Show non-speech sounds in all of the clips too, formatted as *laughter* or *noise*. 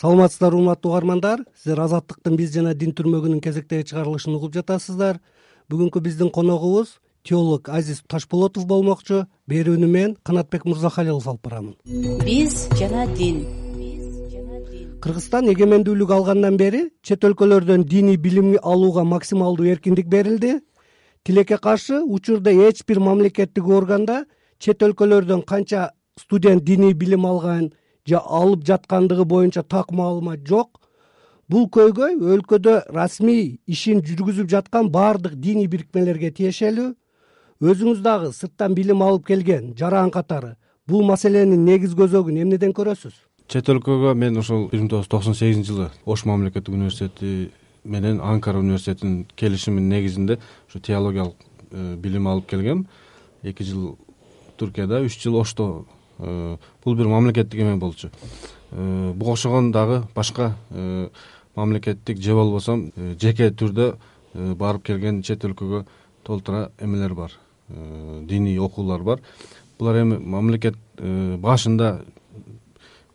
саламатсыздарбы урматтуу угармандар. Сиздер азаттыктын биз жана дин түрмөгүнүн кезектеги чыгарылышын угуп жатасыздар. Бүгүнкү биздин коногубуз теолог азиз ташболотов болмокчу. Берүүнү мен канатбек мырзахалилов алып барамын. Биз жана дин. Кыргызстан эгемендүүлүк алгандан бери чет өлкөлөрдөн диний билим алууга максималдуу эркиндик берилди. Тилекке каршы учурда эч бир мамлекеттик органда чет өлкөлөрдөн канча студент диний билим алган алып жаткандыгы боюнча так маалымат жок. Бул көйгөй өлкөдө расмий ишин жүргүзүп жаткан баардык диний бирикмелерге тиешелүү. Өзүңүз дагы сырттан билим алып келген жаран катары. Бул маселенин негизги өзөгүн эмнеден көрөсүз? Чет өлкөгө мен ошол бир миң тогуз жүз токсон сегизинчи жылы ош мамлекеттик университети менен анкара университетинин келишиминин негизинде ушу теологиялык э, билим алып келгем. Эки жыл туркияда үч жыл ошто бул бир мамлекеттик эме болчу. Э, буга окшогон дагы башка э, мамлекеттик же болбосо жеке түрдө барып келген чет өлкөгө толтура эмелер бар. Диний окуулар бар. Булар эми мамлекет башында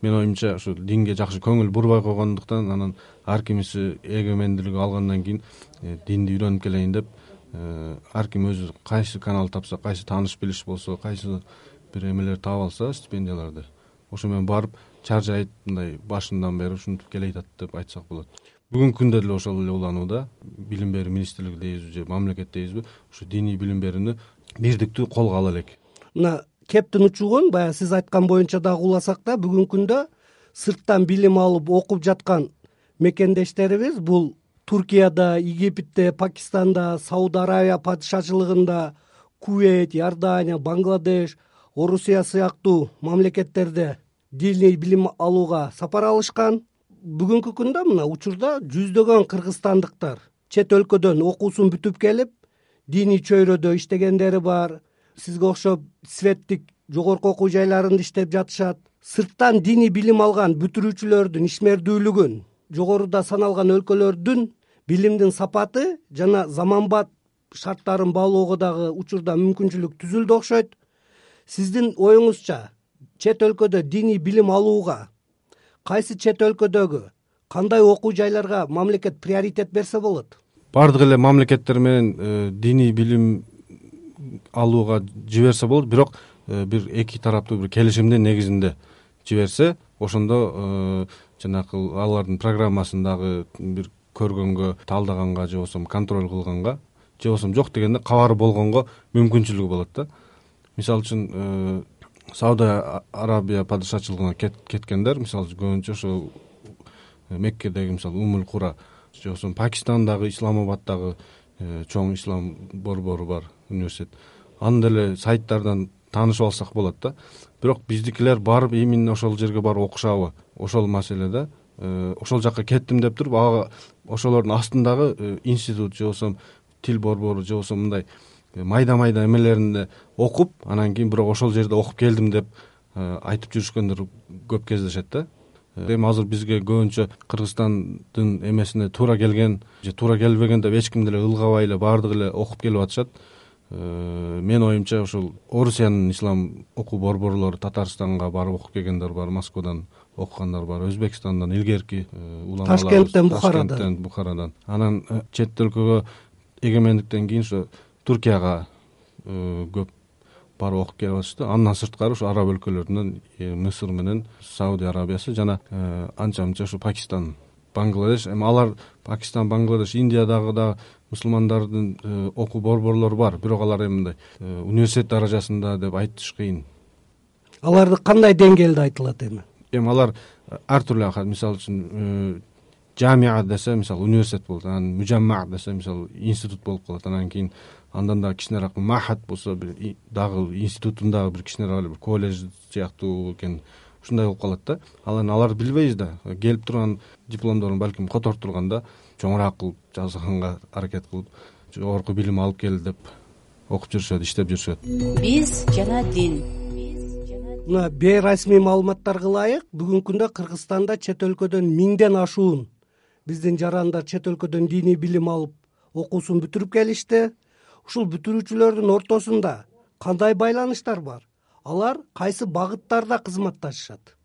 менин оюмча ушу динге жакшы көңүл бурбай койгондуктан анан ар кимиси эгемендүүлүк алгандан кийин динди үйрөнүп келейин деп ар ким өзү кайсы канал тапса кайсы тааныш билиш болсо кайсы бир эмелерди таап алса стипендияларды. Ошо менен барып чаржайт мындай башынан бери ушинтип келе атат деп айтсак болот. Бүгүнкү күндө деле ошол эле уланууда билим берүү министрлиги дейбизби же мамлекет дейбизби ушу диний билим берүүнү бирдиктүү колго ала элек. Мына кептин учугун баягы сиз айткан боюнча дагы уласак да бүгүнкү күндө сырттан билим алып окуп жаткан мекендештерибиз бул туркияда египетте пакистанда сауд аравия падышачылыгында кувейт иордания бангладеш орусия сыяктуу мамлекеттерде диний билим алууга сапар алышкан. Бүгүнкү күндө мына учурда жүздөгөн кыргызстандыктар чет өлкөдөн окуусун бүтүп келип диний чөйрөдө иштегендери бар. Сизге окшоп светтик жогорку окуу жайларында иштеп жатышат. Сырттан диний билим алган бүтүрүүчүлөрдүн ишмердүүлүгүн жогоруда саналган өлкөлөрдүн билимдин сапаты жана заманбап шарттарын баалоого дагы учурда мүмкүнчүлүк түзүлдү окшойт сиздин оюңузча чет өлкөдө диний билим алууга кайсы чет өлкөдөгү кандай окуу жайларга мамлекет приоритет берсе болот? Баардык эле мамлекеттер менен э, диний билим алууга жиберсе болот бирок э, бир эки тараптуу бир келишимдин негизинде жиберсе ошондо э, жанагы алардын программасын дагы бир көргөнгө талдаганга же болбосо контроль кылганга же болбосо жок дегенде кабары болгонго мүмкүнчүлүгү болот да мисалы үчүн э, сауда арабия падышачылыгына кеткендер мисалы үчүн көбүнчө ошол э, меккедеги мисалы умул кура же болбосо пакистандагы исламабаддагы э, чоң ислам борбору бар университет. Аны деле сайттардан таанышып алсак болот да. Бирок биздикилер барып именно ошол жерге барып окушабы ошол маселе да ошол жака кеттим деп туруп ага ошолордун астындагы институт же болбосо тил борбору же болбосо мындай майда майда эмелеринде окуп анан кийин бирок ошол жерде окуп келдим деп э, айтып жүрүшкөндөр көп кездешет да. Э, эми азыр бизге көбүнчө кыргызстандын эмесине туура келген же туура келбеген деп эч ким деле ылгабай эле баардыгы эле окуп келип атышат. Э, менин оюмча ушул орусиянын ислам окуу борборлору татарстанга барып окуп келгендер бар москвадан окугандар бар өзбекстандан илгерки уламалар ташкенттен бухарадан. Ташкенттен бухарадан. Анан чет өлкөгө эгемендиктен кийин ошо туркияга э, көп барып окуп келип атышты андан сырткары ушу араб өлкөлөрүнөн э, мысыр менен саудия арабиясы жана э, анча мынча ушу пакистан бангладеш. Эми алар пакистан бангладеш индиядагы дагы мусулмандардын окуу борборлору бар. Бирок алар эми мындай университет даражасында деп айтыш кыйын. Аларды кандай деңгээлде айтылат эми? Эми алар ар түрлүү мисалы үчүн жамиа десе мисалы университет болот анан мужамма десе мисалы институт болуп калат. Анан кийин андан дагы кичинерээк махат болсо бир дагы институтун дагы бир кичинерээк эле бир колледж сыяктуу экен. Ушундай болуп калат да. Ал эми аларды билбейбиз да. Келип туруп анан дипломдорун балким которуп турганда чоңураак кылып жазганга аракет кылып жогорку билим алып кел деп окуп жүрүшөт иштеп жүрүшөт биз жана дин. Мына бейрасмий маалыматтарга ылайык бүгүнкү күндө кыргызстанда чет өлкөдөн миңден ашуун биздин жарандар чет өлкөдөн диний билим алып окуусун бүтүрүп келишти ушул бүтүрүүчүлөрдүн ортосунда кандай байланыштар бар? Алар кайсы багыттарда кызматташышат?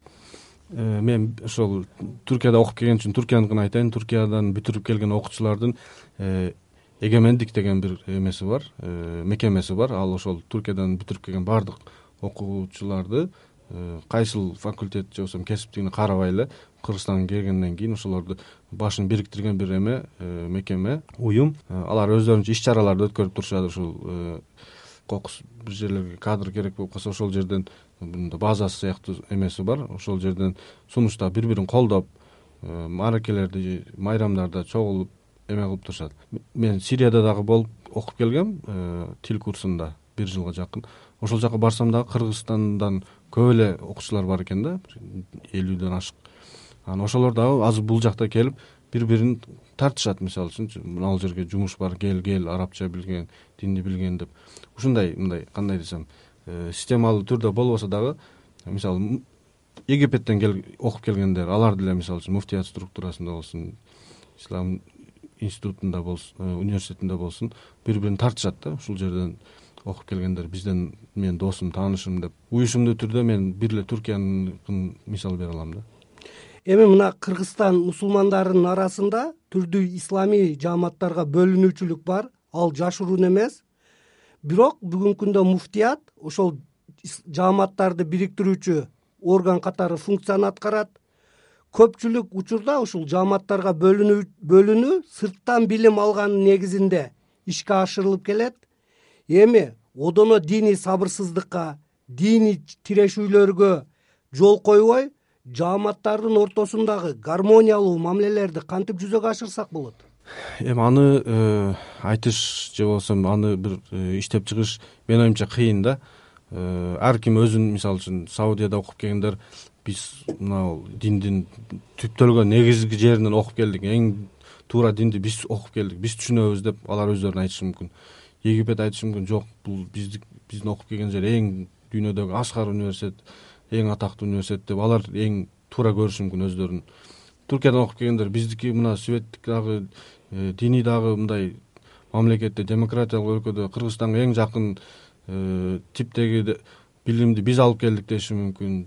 Э, мен ошол туркияда окуп келген үчүн туркияныкын айтайын. Туркиядан бүтүрүп келген окуучулардын э, эгемендик деген бир эмеси бар э, мекемеси бар. Ал ошол туркиядан бүтүрүп келген баардык окуучуларды кайсыл факультет же болбосо кесиптигине карабай эле кыргызстанга келгенден кийин ошолорду башын бириктирген бир эме мекеме. Уюм. Алар өздөрүнчө иш чараларды өткөрүп турушат ушул кокус бир жерлерге кадр керек болуп калса ошол жерден мындай базасы сыяктуу эмеси бар. Ошол жерден сунуштап бири бирин колдоп э, мааракелерди майрамдарда чогулуп эме кылып турушат. Мен сирияда дагы болуп окуп келгем э, тил курсунда бир жылга жакын. Ошол жака барсам дагы кыргызстандан көп эле окуучулар бар экен да элүүдөн ашык. Анан ошолор дагы азыр бул жакта келип бири бирин тартышат мисалы үчүнчү мына жерге жумуш бар кел кел арабча билген динди билген деп. Ушундай мындай кандай десем э, системалуу түрдө болбосо дагы мисалы египеттен окуп келгендер алар деле мисалы үчүн муфтият структурасында болсун ислам институтунда болсун э, университетинде болсун бири бирин тартышат да ушул жерден окуп келгендер бизден менин досум таанышым деп уюшумдуу түрдө мен бир эле туркияныкын мисал бере алам да. Эми мына кыргызстан мусулмандарынын арасында түрдүү исламий жааматтарга бөлүнүүчүлүк бар ал жашыруун эмес. Бирок бүгүнкү күндө муфтият ошол жааматтарды бириктирүүчү орган катары функцияны аткарат. Көпчүлүк учурда ушул жааматтарга бөлүнүү сырттан билим алганын негизинде ишке ашырылып келет. Эми одоно диний сабырсыздыкка диний тирешүүлөргө жол койбой жааматтардын ортосундагы гармониялуу мамилелерди кантип жүзөгө ашырсак болот? Эми аны э, айтыш же болбосо аны бир э, иштеп чыгыш менин оюмча кыйын да. Э, ар ким өзүн мисалы үчүн саудияда окуп келгендер биз мынабул диндин түптөлгөн негизги жеринен окуп келдик эң туура динди биз окуп келдик биз түшүнөбүз деп алар өздөрү айтышы мүмкүн египет айтышы мүмкүн жок бул биздик биздин окуп келген жер эң дүйнөдөгү ашкар университет эң атактуу университет деп алар эң туура көрүшү мүмкүн өздөрүн туркиядан окуп келгендер биздики мына светтик дагы э, диний дагы мындай мамлекетте демократиялык өлкөдө кыргызстанга эң жакын э, типтеги билимди биз алып келдик деши мүмкүн.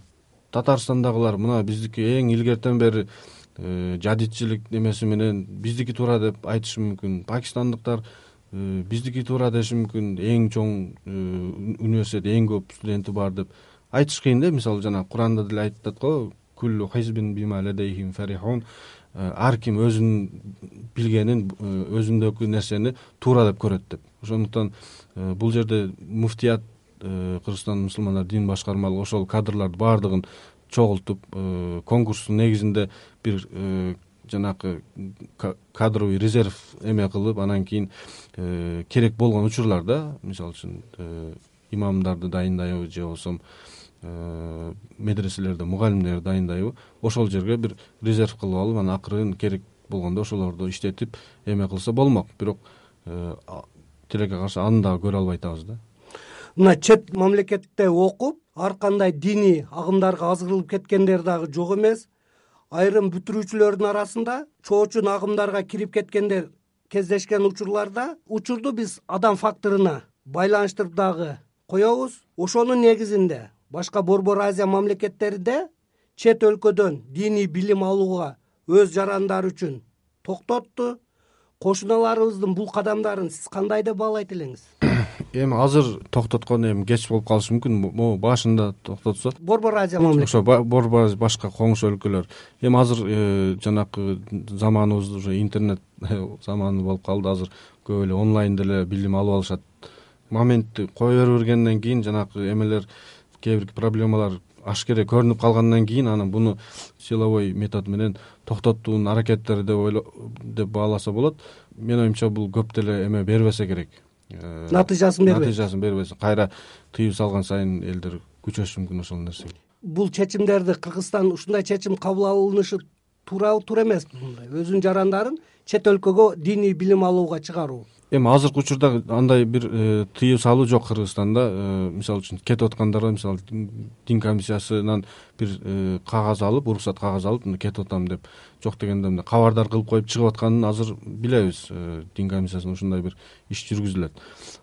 Татарстандагылар мына биздики эң илгертен бери э, жадидчилик эмеси менен биздики туура деп айтышы мүмкүн. Пакистандыктар биздики туура деши мүмкүн эң чоң университет эң көп студенти бар деп айтыш кыйын да. Мисалы жана куранда деле айтат го күллү хизбин бима ледейхим фарихун э, ар ким өзүнүн билгенин э, өзүндөгү нерсени туура деп көрөт деп. Ошондуктан э, бул жерде муфтият кыргызстандын мусулмандар дин башкармалыгы ошол кадрларды баардыгын чогултуп конкурстун негизинде бир жанакы кадровый резерв эме кылып анан кийин керек болгон учурларда мисалы үчүн имамдарды дайындайбы же болбосо Э, медреселерде мугалимдер дайындайбы ошол жерге бир резерв кылып алып анан акырын керек болгондо ошолорду иштетип эме кылса болмок. Бирок э, тилекке каршы аны дагы көрө албай атабыз да. Мына чет мамлекетте окуп ар кандай диний агымдарга азгырылып кеткендер дагы жок эмес айрым бүтүрүүчүлөрдүн арасында чоочун агымдарга кирип кеткендер кездешкен учурларда учурду биз адам факторуна байланыштырып дагы коебуз. Ошонун негизинде башка борбор азия мамлекеттеринде чет өлкөдөн диний билим алууга өз жарандары үчүн токтотту кошуналарыбыздын бул кадамдарын сиз кандай деп баалайт элеңиз? *coughs* Эми азыр токтоткону эми кеч болуп калышы мүмкүн. Могу башында токтотсо. Борбор азия мамлекет ошо борбор азия башка коңшу өлкөлөр. Эми азыр э, жанакы заманыбыз уже интернет *coughs* заманы болуп калды. Азыр көп эле онлайн деле билим алып алышат. Моментти кое бергенден кийин жанакы эмелер кээ бир проблемалар ашкере көрүнүп калгандан кийин анан буну силовой метод менен токтотуунун аракеттери деп деп бааласа болот. Менин оюмча бул көп деле эме бербесе керек. Э, натыйжасын бербей натыйжасын бербесе кайра тыюу салган сайын элдер күчөшүшү мүмкүн ошол нерсеге. Бул чечимдерди кыргызстан ушундай чечим кабыл алынышы туурабы туура эмеспи мындай. Өзүнүн жарандарын чет өлкөгө диний билим алууга чыгаруу эми азыркы учурда андай бир э, тыюу салуу жок кыргызстанда э, мисалы үчүн кетип аткандарга мисалы дин комиссиясынан бир э, кагаз алып уруксат кагаз алып кетип атам деп. Жок дегенде мындай кабардар кылып коюп чыгып атканын азыр билебиз. Дин комиссиясынан ушундай бир иш жүргүзүлөт.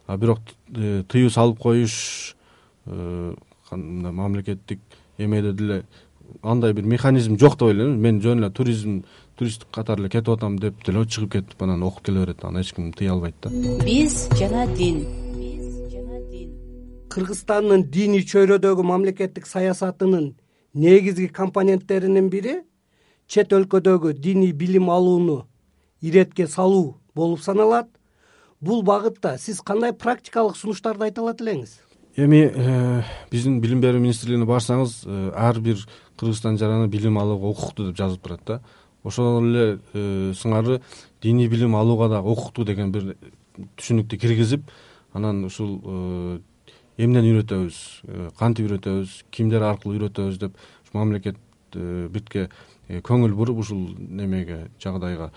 А бирок тыюу салып коюш мындай мамлекеттик эмеде деле андай бир механизм жок деп ойлойм. Мен жөн эле туризм туристтик катары эле кетип атам деп деле чыгып кетип анан окуп келе берет аны эч ким тыя албайт да. Биз жана дин. Биз жана дин кыргызстандын диний чөйрөдөгү мамлекеттик саясатынын негизги компоненттеринин бири чет өлкөдөгү диний билим алууну иретке салуу болуп саналат. Бул багытта сиз кандай практикалык сунуштарды айта алат элеңиз? Эми э, биздин билим берүү министрлигине барсаңыз э, ар бир кыргызстан жараны билим алууга укуктуу деп жазылып турат да ошол эле э, сыңары диний билим алууга дагы укуктуу деген бир түшүнүктү киргизип анан ушул эмнени үйрөтөбүз? Кантип үйрөтөбүз? Кимдер аркылуу үйрөтөбүз деп мамлекет биртке көңүл буруп ушул немеге жагдайга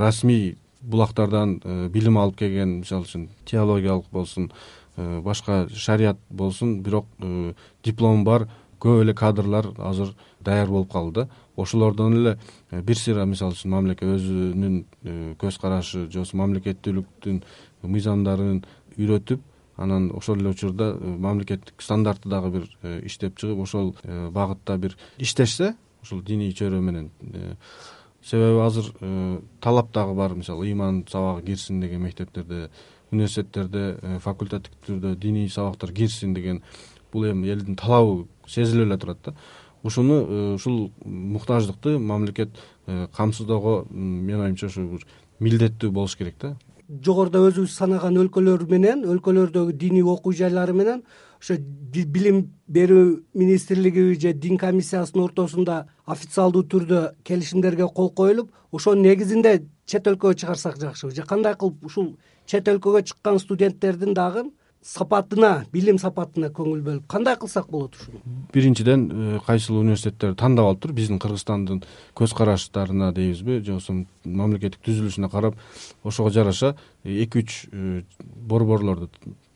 расмий булактардан билим алып келген мисалы үчүн теологиялык болсун Э, башка шарият болсун бирок э, диплому бар көп эле кадрлар азыр даяр болуп калды. Да ошолордон эле э, бир сыйра мисалы үчүн мамлекет өзүнүн көз карашы же болбосо мамлекеттүүлүктүн мыйзамдарын үйрөтүп анан ошол эле учурда мамлекеттик стандарты дагы бир иштеп чыгып ошол багытта бир иштешсе ушул диний чөйрө менен себеби азыр талап дагы бар мисалы ыйман сабагы кирсин деген мектептерде университеттерде э, факультативдүү түрдө диний сабактар кирсин деген бул эми элдин талабы сезилип эле турат да ушуну э, ушул муктаждыкты мамлекет э, камсыздоого менин оюмча ушу бир милдеттүү болуш керек да. Жогоруда өзүбүз санаган өлкөлөр менен өлкөлөрдөгү диний окуу жайлары менен ошо билим берүү министрлиги же дин комиссиясынын ортосунда официалдуу түрдө келишимдерге кол коюлуп ошонун негизинде чет өлкөгө чыгарсак жакшыбы же кандай кылып ушул чет өлкөгө чыккан студенттердин дагы сапатына билим сапатына көңүл бөлүп кандай кылсак болот ушуну? Биринчиден э, кайсыл университеттерди тандап алып туруп биздин кыргызстандын көз караштарына дейбизби же болбосо мамлекеттик түзүлүшүнө карап ошого жараша эки үч э, борборлорду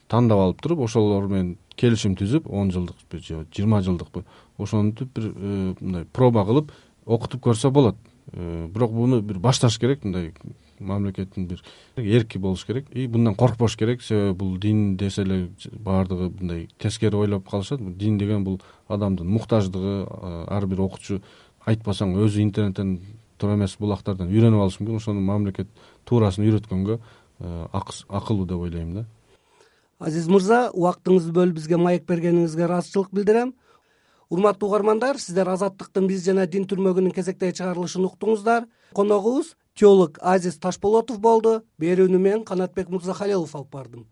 тандап алып туруп ошолор менен келишим түзүп он жылдыкпы же жыйырма жылдыкпы ошентип бир э, мындай проба кылып окутуп көрсө болот. Бирок муну бир башташ керек мындай мамлекеттин бир эрки болуш керек. И мындан коркпош керек. Себеби бул дин десе эле баардыгы мындай тескери ойлоп калышат. Дин деген бул адамдын муктаждыгы ар бир окуучу айтпасаң өзү интернеттен туура эмес булактардан үйрөнүп алышы мүмкүн. Ошону мамлекет туурасын үйрөткөнгө акылуу деп ойлойм да. Азиз мырза убактыңызды бөлүп бизге маек бергениңизге ыраазычылык билдирем. Урматтуу угармандар сиздер азаттыктын биз жана дин түрмөгүнүн кезектеги чыгарылышын уктуңуздар. Коногубуз теолог азиз ташполотов болду. Берүүнү мен канатбек мырзахалилов алып бардым